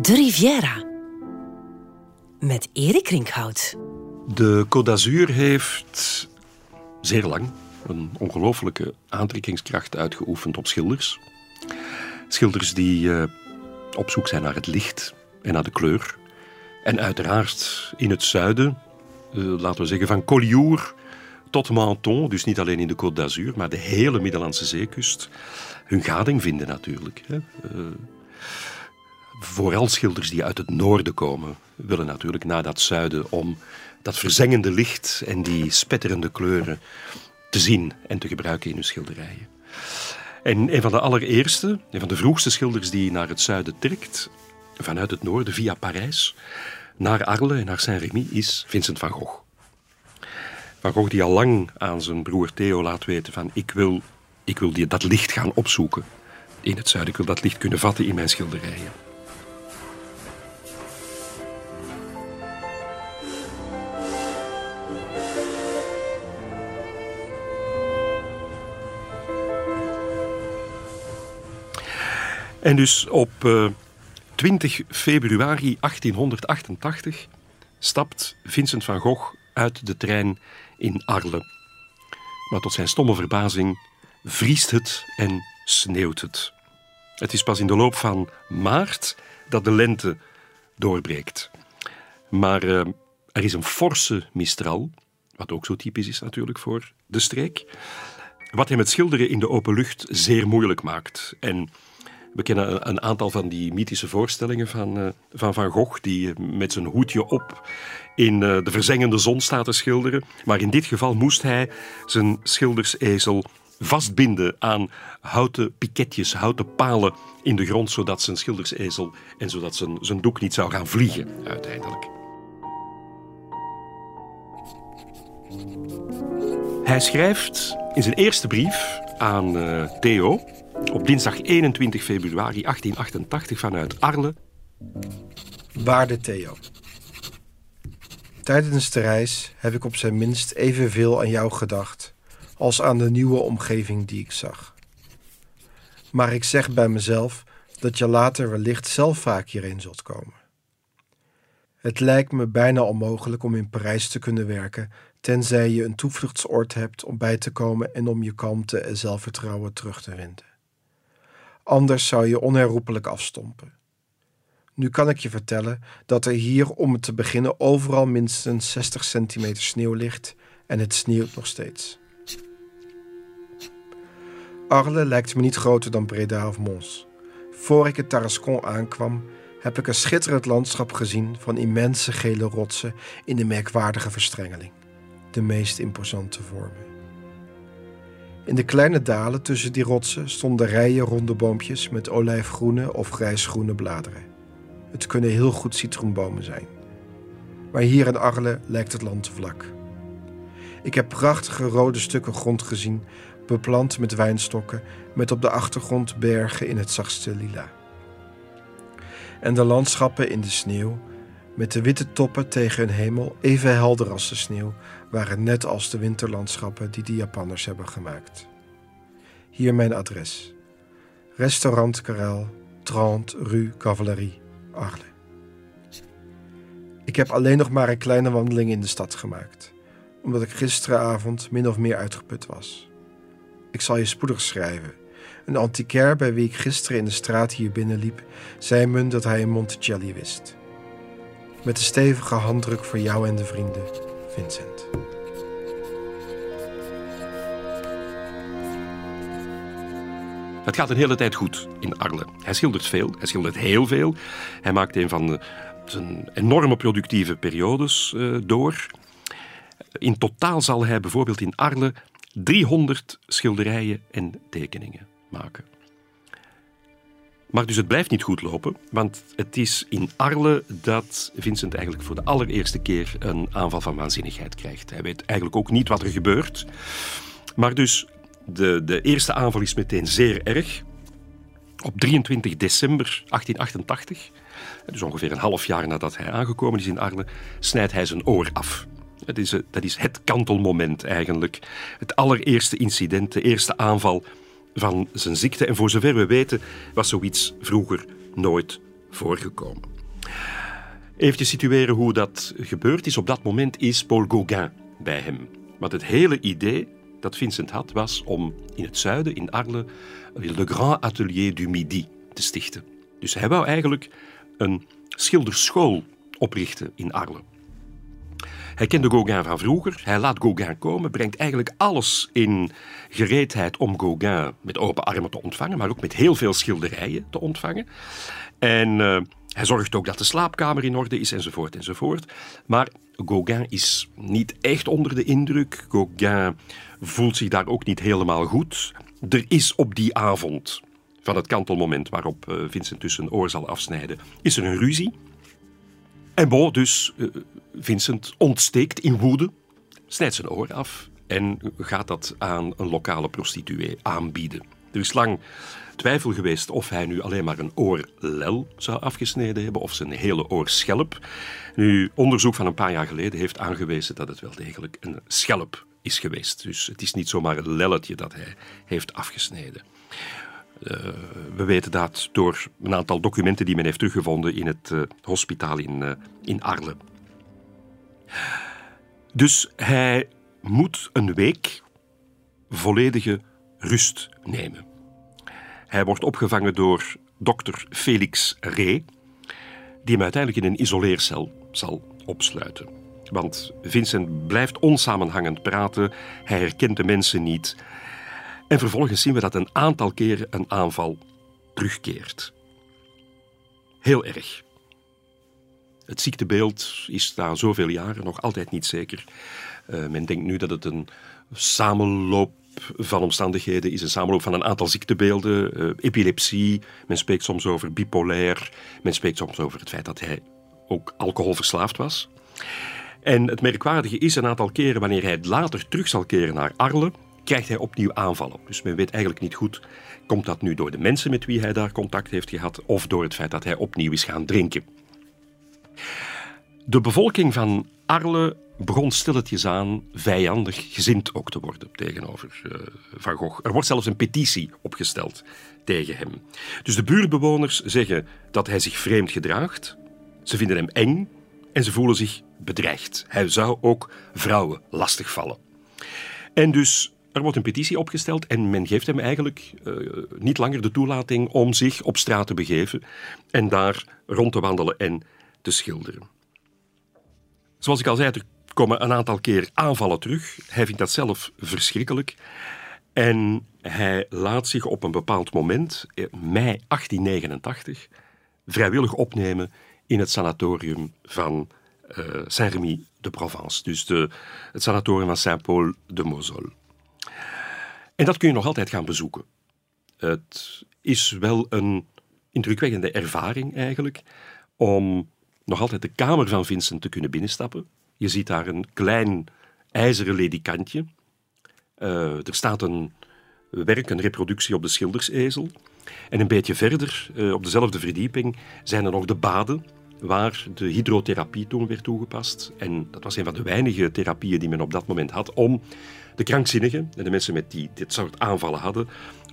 De Riviera. Met Erik Rinkhout. De Côte d'Azur heeft zeer lang een ongelooflijke aantrekkingskracht uitgeoefend op schilders. Schilders die uh, op zoek zijn naar het licht en naar de kleur. En uiteraard in het zuiden, uh, laten we zeggen van Collioure tot Menton, dus niet alleen in de Côte d'Azur, maar de hele Middellandse zeekust, hun gading vinden natuurlijk. Hè. Uh, vooral schilders die uit het noorden komen, willen natuurlijk naar dat zuiden om dat verzengende licht en die spetterende kleuren te zien en te gebruiken in hun schilderijen. En een van de allereerste, een van de vroegste schilders die naar het zuiden trekt, vanuit het noorden via Parijs, naar Arles en naar Saint-Rémy, is Vincent van Gogh. Van Gogh die al lang aan zijn broer Theo laat weten van ik wil, ik wil die, dat licht gaan opzoeken in het zuiden. Ik wil dat licht kunnen vatten in mijn schilderijen. En dus op uh, 20 februari 1888 stapt Vincent van Gogh uit de trein in Arles. Maar tot zijn stomme verbazing vriest het en sneeuwt het. Het is pas in de loop van maart dat de lente doorbreekt. Maar uh, er is een forse mistral, wat ook zo typisch is natuurlijk voor de streek, wat hem het schilderen in de open lucht zeer moeilijk maakt. En we kennen een aantal van die mythische voorstellingen van uh, van, van Gogh, die met zijn hoedje op in uh, de verzengende zon staat te schilderen. Maar in dit geval moest hij zijn schildersezel vastbinden aan houten piketjes, houten palen in de grond, zodat zijn schildersezel en zodat zijn, zijn doek niet zou gaan vliegen uiteindelijk. Hij schrijft in zijn eerste brief aan Theo op dinsdag 21 februari 1888 vanuit Arles. Waarde Theo. Tijdens de reis heb ik op zijn minst evenveel aan jou gedacht als aan de nieuwe omgeving die ik zag. Maar ik zeg bij mezelf dat je later wellicht zelf vaak hierheen zult komen. Het lijkt me bijna onmogelijk om in Parijs te kunnen werken, tenzij je een toevluchtsoord hebt om bij te komen en om je kalmte en zelfvertrouwen terug te vinden. Anders zou je onherroepelijk afstompen. Nu kan ik je vertellen dat er hier om te beginnen overal minstens 60 centimeter sneeuw ligt en het sneeuwt nog steeds. Arles lijkt me niet groter dan Breda of Mons. Voor ik het Tarascon aankwam, heb ik een schitterend landschap gezien van immense gele rotsen in de merkwaardige verstrengeling, de meest imposante vormen. In de kleine dalen tussen die rotsen stonden rijen ronde boompjes met olijfgroene of grijsgroene bladeren. Het kunnen heel goed citroenbomen zijn. Maar hier in Arles lijkt het land vlak. Ik heb prachtige rode stukken grond gezien, beplant met wijnstokken, met op de achtergrond bergen in het zachtste lila. En de landschappen in de sneeuw, met de witte toppen tegen een hemel even helder als de sneeuw, waren net als de winterlandschappen die de Japanners hebben gemaakt. Hier mijn adres. Restaurant Karel, 30 Rue Cavalerie, Arles. Ik heb alleen nog maar een kleine wandeling in de stad gemaakt, omdat ik gisteravond min of meer uitgeput was. Ik zal je spoedig schrijven. Een antiquaire bij wie ik gisteren in de straat hier binnenliep, zei me dat hij een Monticelli wist. Met een stevige handdruk voor jou en de vrienden, Vincent. Het gaat een hele tijd goed in Arles. Hij schildert veel, hij schildert heel veel. Hij maakt een van de, zijn enorme productieve periodes uh, door. In totaal zal hij bijvoorbeeld in Arles 300 schilderijen en tekeningen maken. Maar dus het blijft niet goed lopen, want het is in Arles dat Vincent eigenlijk voor de allereerste keer een aanval van waanzinnigheid krijgt. Hij weet eigenlijk ook niet wat er gebeurt. Maar dus de, de eerste aanval is meteen zeer erg. Op 23 december 1888, dus ongeveer een half jaar nadat hij aangekomen is in Arles, snijdt hij zijn oor af. Is, dat is het kantelmoment eigenlijk. Het allereerste incident, de eerste aanval van zijn ziekte. En voor zover we weten was zoiets vroeger nooit voorgekomen. Even situeren hoe dat gebeurd is. Op dat moment is Paul Gauguin bij hem. Want het hele idee dat Vincent had, was om in het zuiden, in Arles, Le Grand Atelier du Midi te stichten. Dus hij wou eigenlijk een schilderschool oprichten in Arles. Hij kende Gauguin van vroeger. Hij laat Gauguin komen, brengt eigenlijk alles in gereedheid om Gauguin met open armen te ontvangen, maar ook met heel veel schilderijen te ontvangen. En uh, hij zorgt ook dat de slaapkamer in orde is, enzovoort, enzovoort. Maar Gauguin is niet echt onder de indruk. Gauguin voelt zich daar ook niet helemaal goed. Er is op die avond van het kantelmoment waarop uh, Vincent zijn oor zal afsnijden, is er een ruzie. En bon, dus uh, Vincent ontsteekt in woede, snijdt zijn oor af en gaat dat aan een lokale prostituee aanbieden. Er is lang twijfel geweest of hij nu alleen maar een oorlel zou afgesneden hebben of zijn hele oorschelp. Nu, onderzoek van een paar jaar geleden heeft aangewezen dat het wel degelijk een schelp is geweest. Dus het is niet zomaar een lelletje dat hij heeft afgesneden. Uh, we weten dat door een aantal documenten die men heeft teruggevonden in het uh, hospitaal in, uh, in Arles. Dus hij moet een week volledige rust nemen. Hij wordt opgevangen door dokter Felix Ree, die hem uiteindelijk in een isoleercel zal opsluiten. Want Vincent blijft onsamenhangend praten, hij herkent de mensen niet. En vervolgens zien we dat een aantal keren een aanval terugkeert. Heel erg. Het ziektebeeld is na zoveel jaren nog altijd niet zeker. Uh, men denkt nu dat het een samenloop van omstandigheden is, een samenloop van een aantal ziektebeelden. Uh, epilepsie, men spreekt soms over bipolair, men spreekt soms over het feit dat hij ook alcoholverslaafd was. En het merkwaardige is, een aantal keren wanneer hij later terug zal keren naar Arles, krijgt hij opnieuw aanvallen. Dus men weet eigenlijk niet goed, komt dat nu door de mensen met wie hij daar contact heeft gehad, of door het feit dat hij opnieuw is gaan drinken. De bevolking van Arles begon stilletjes aan vijandig gezind ook te worden tegenover uh, Van Gogh. Er wordt zelfs een petitie opgesteld tegen hem. Dus de buurtbewoners zeggen dat hij zich vreemd gedraagt. Ze vinden hem eng en ze voelen zich bedreigd. Hij zou ook vrouwen lastigvallen. En dus er wordt een petitie opgesteld en men geeft hem eigenlijk uh, niet langer de toelating om zich op straat te begeven en daar rond te wandelen en te schilderen. Zoals ik al zei, er komen een aantal keer aanvallen terug. Hij vindt dat zelf verschrikkelijk. En hij laat zich op een bepaald moment, mei 1889, vrijwillig opnemen in het sanatorium van uh, Saint-Rémy de Provence. Dus de, het sanatorium van Saint-Paul de Moselle. En dat kun je nog altijd gaan bezoeken. Het is wel een indrukwekkende ervaring eigenlijk om nog altijd de kamer van Vincent te kunnen binnenstappen. Je ziet daar een klein ijzeren ledikantje. Uh, er staat een werk, een reproductie op de schildersezel. En een beetje verder, uh, op dezelfde verdieping, zijn er nog de baden waar de hydrotherapie toen werd toegepast. En dat was een van de weinige therapieën die men op dat moment had om de krankzinnigen en de mensen met die dit soort aanvallen hadden,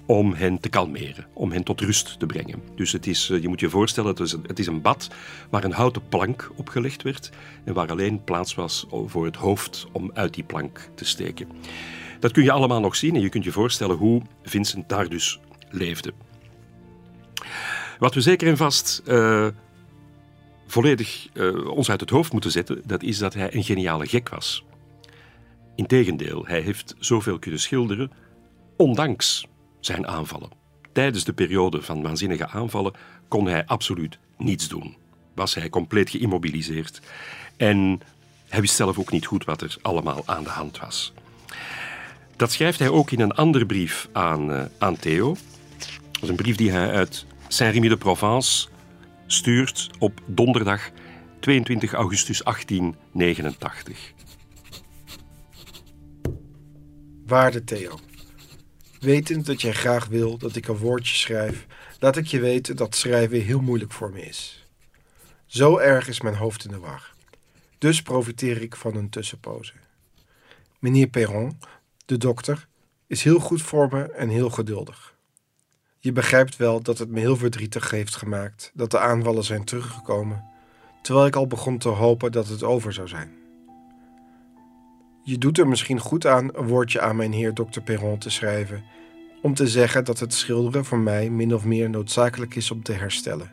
om hen te kalmeren, om hen tot rust te brengen. Dus het is, eh, je moet je voorstellen, het is, een, het is een bad waar een houten plank opgelegd werd en waar alleen plaats was voor het hoofd om uit die plank te steken. Dat kun je allemaal nog zien en je kunt je voorstellen hoe Vincent daar dus leefde. Wat we zeker en vast uh, volledig uh, ons uit het hoofd moeten zetten, dat is dat hij een geniale gek was. Integendeel, hij heeft zoveel kunnen schilderen, ondanks zijn aanvallen. Tijdens de periode van waanzinnige aanvallen kon hij absoluut niets doen. Was hij compleet geïmmobiliseerd. En hij wist zelf ook niet goed wat er allemaal aan de hand was. Dat schrijft hij ook in een andere brief aan, uh, aan Theo. Dat is een brief die hij uit Saint-Rémy de Provence stuurt op donderdag 22 augustus 1889. Waarde Theo. Wetend dat jij graag wil dat ik een woordje schrijf, laat ik je weten dat schrijven heel moeilijk voor me is. Zo erg is mijn hoofd in de war. Dus profiteer ik van een tussenpoze. Meneer Perron, de dokter, is heel goed voor me en heel geduldig. Je begrijpt wel dat het me heel verdrietig heeft gemaakt dat de aanvallen zijn teruggekomen, terwijl ik al begon te hopen dat het over zou zijn. Je doet er misschien goed aan een woordje aan mijn heer Dr. Perron te schrijven, om te zeggen dat het schilderen voor mij min of meer noodzakelijk is om te herstellen.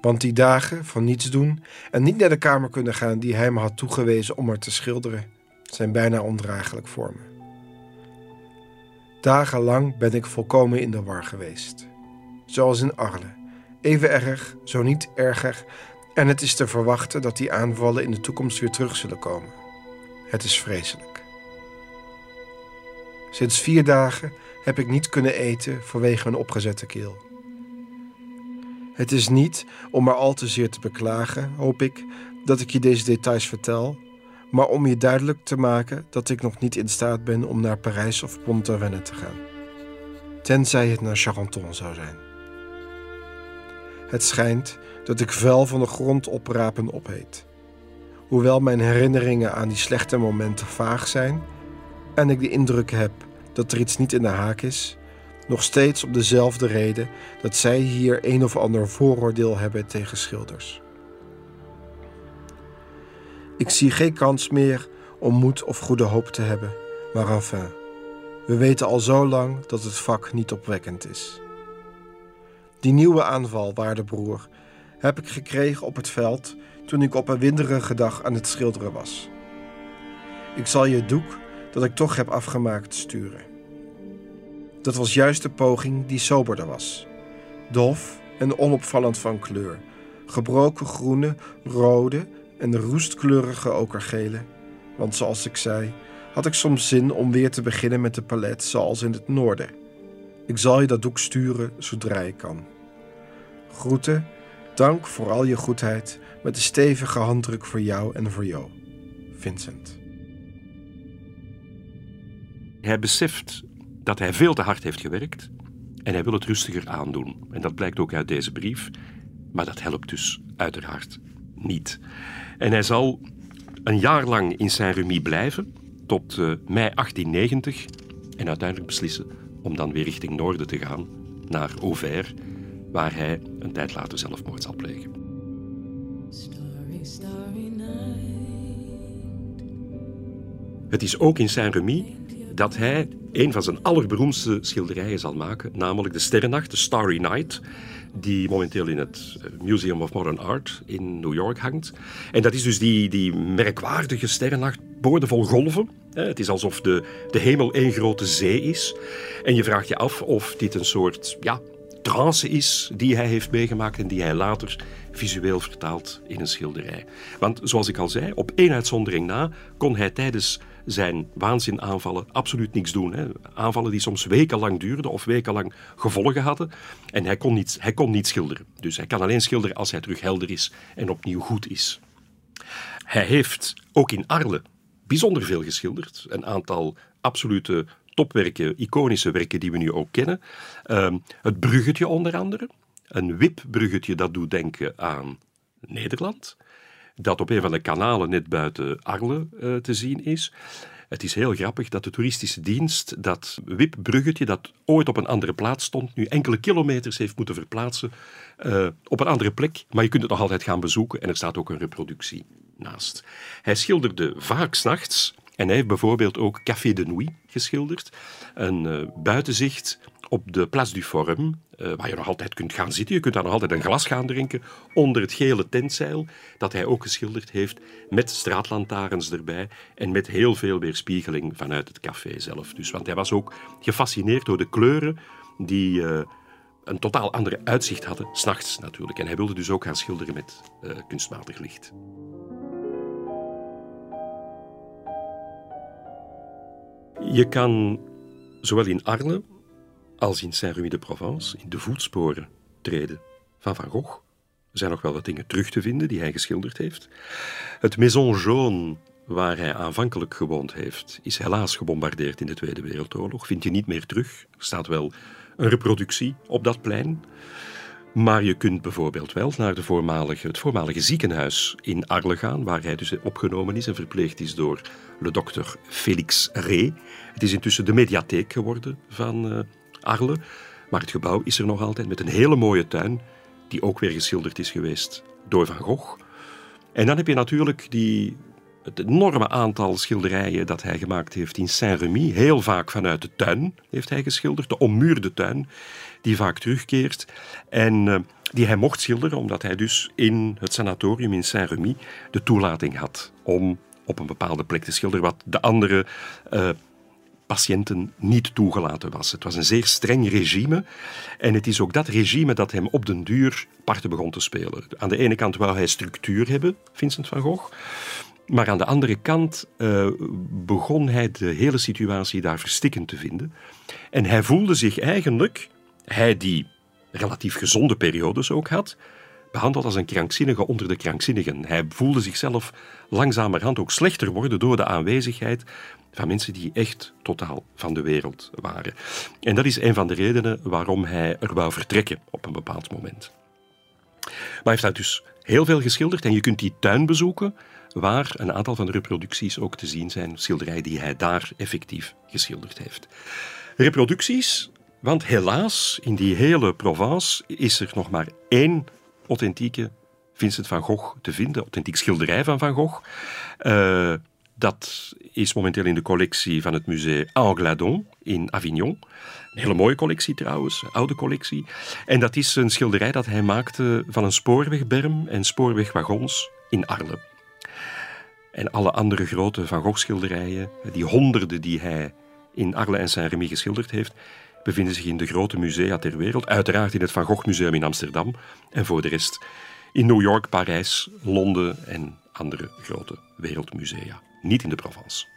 Want die dagen van niets doen en niet naar de kamer kunnen gaan die hij me had toegewezen om er te schilderen, zijn bijna ondraaglijk voor me. Dagenlang ben ik volkomen in de war geweest. Zoals in Arles. Even erg, zo niet erger. En het is te verwachten dat die aanvallen in de toekomst weer terug zullen komen. Het is vreselijk. Sinds vier dagen heb ik niet kunnen eten vanwege mijn opgezette keel. Het is niet om maar al te zeer te beklagen, hoop ik, dat ik je deze details vertel, maar om je duidelijk te maken dat ik nog niet in staat ben om naar Parijs of Pont-Avennes te gaan. Tenzij het naar Charenton zou zijn. Het schijnt dat ik vuil van de grond oprapen opheet. Hoewel mijn herinneringen aan die slechte momenten vaag zijn en ik de indruk heb dat er iets niet in de haak is, nog steeds op dezelfde reden dat zij hier een of ander vooroordeel hebben tegen schilders. Ik zie geen kans meer om moed of goede hoop te hebben, maar enfin, we weten al zo lang dat het vak niet opwekkend is. Die nieuwe aanval, waarde broer, heb ik gekregen op het veld toen ik op een winderige dag aan het schilderen was. Ik zal je het doek dat ik toch heb afgemaakt sturen. Dat was juist de poging die soberder was. Dof en onopvallend van kleur. Gebroken groene, rode en roestkleurige okergele. Want zoals ik zei, had ik soms zin om weer te beginnen met de palet zoals in het noorden. Ik zal je dat doek sturen zodra ik kan. Groeten, dank voor al je goedheid, met een stevige handdruk voor jou en voor jou. Vincent. Hij beseft dat hij veel te hard heeft gewerkt en hij wil het rustiger aandoen. En dat blijkt ook uit deze brief, maar dat helpt dus uiteraard niet. En hij zal een jaar lang in Saint-Remy blijven, tot uh, mei 1890, en uiteindelijk beslissen om dan weer richting noorden te gaan, naar Auvers, waar hij een tijd later zelfmoord zal plegen. Het is ook in Saint-Remy dat hij een van zijn allerberoemdste schilderijen zal maken, namelijk de Sterrennacht, de Starry Night, die momenteel in het eh, Museum of Modern Art in New York hangt. En dat is dus die, die merkwaardige sterrennacht, boordevol golven. Het is alsof de, de hemel één grote zee is. En je vraagt je af of dit een soort ja, trance is die hij heeft meegemaakt en die hij later visueel vertaalt in een schilderij. Want zoals ik al zei, op één uitzondering na kon hij tijdens zijn waanzinaanvallen absoluut niks doen. Hè. Aanvallen die soms wekenlang duurden of wekenlang gevolgen hadden. En hij kon, niet, hij kon niet schilderen. Dus hij kan alleen schilderen als hij terug helder is en opnieuw goed is. Hij heeft ook in Arles bijzonder veel geschilderd. Een aantal absolute topwerken, iconische werken die we nu ook kennen. Ehm, het bruggetje onder andere. Een wipbruggetje dat doet denken aan Nederland dat op een van de kanalen net buiten Arles uh, te zien is. Het is heel grappig dat de toeristische dienst dat wipbruggetje, dat ooit op een andere plaats stond, nu enkele kilometers heeft moeten verplaatsen uh, op een andere plek. Maar je kunt het nog altijd gaan bezoeken en er staat ook een reproductie naast. Hij schilderde vaak s'nachts en hij heeft bijvoorbeeld ook Café de Nuit geschilderd. Een uh, buitenzicht op de Place du Forum, uh, waar je nog altijd kunt gaan zitten. Je kunt daar nog altijd een glas gaan drinken onder het gele tentzeil dat hij ook geschilderd heeft met straatlantaarns erbij en met heel veel weerspiegeling vanuit het café zelf. Dus, want hij was ook gefascineerd door de kleuren die uh, een totaal andere uitzicht hadden, s'nachts natuurlijk. En hij wilde dus ook gaan schilderen met uh, kunstmatig licht. Je kan zowel in Arles als in Saint-Remy-de-Provence in de voetsporen treden van Van Gogh. Er zijn nog wel wat dingen terug te vinden die hij geschilderd heeft. Het Maison Jaune, waar hij aanvankelijk gewoond heeft, is helaas gebombardeerd in de Tweede Wereldoorlog. Vind je niet meer terug. Er staat wel een reproductie op dat plein. Maar je kunt bijvoorbeeld wel naar de voormalige, het voormalige ziekenhuis in Arles gaan, waar hij dus opgenomen is en verpleegd is door de dokter Félix Ré. Het is intussen de mediatheek geworden van uh, Maar het gebouw is er nog altijd met een hele mooie tuin, die ook weer geschilderd is geweest door Van Gogh. En dan heb je natuurlijk die, het enorme aantal schilderijen dat hij gemaakt heeft in Saint-Remy. Heel vaak vanuit de tuin heeft hij geschilderd, de ommuurde tuin, die vaak terugkeert. En uh, die hij mocht schilderen, omdat hij dus in het sanatorium in Saint-Remy de toelating had om op een bepaalde plek te schilderen, wat de andere uh, patiënten niet toegelaten was. Het was een zeer streng regime. En het is ook dat regime dat hem op den duur parten begon te spelen. Aan de ene kant wou hij structuur hebben, Vincent van Gogh. Maar aan de andere kant uh, begon hij de hele situatie daar verstikkend te vinden. En hij voelde zich eigenlijk, hij die relatief gezonde periodes ook had, behandeld als een krankzinnige onder de krankzinnigen. Hij voelde zichzelf langzamerhand ook slechter worden door de aanwezigheid van mensen die echt totaal van de wereld waren. En dat is een van de redenen waarom hij er wou vertrekken op een bepaald moment. Maar hij heeft daar dus heel veel geschilderd en je kunt die tuin bezoeken waar een aantal van de reproducties ook te zien zijn, schilderijen die hij daar effectief geschilderd heeft. Reproducties, want helaas, in die hele Provence is er nog maar één authentieke Vincent van Gogh te vinden, authentiek schilderij van Van Gogh. Uh, dat is momenteel in de collectie van het museum Angladon in Avignon. Een hele mooie collectie trouwens, oude collectie. En dat is een schilderij dat hij maakte van een spoorwegberm en spoorwegwagons in Arles. En alle andere grote Van Gogh schilderijen, die honderden die hij in Arles en Saint-Rémy geschilderd heeft, bevinden zich in de grote musea ter wereld. Uiteraard in het Van Gogh Museum in Amsterdam en voor de rest in New York, Parijs, Londen en andere grote wereldmusea. Niet in de Provence.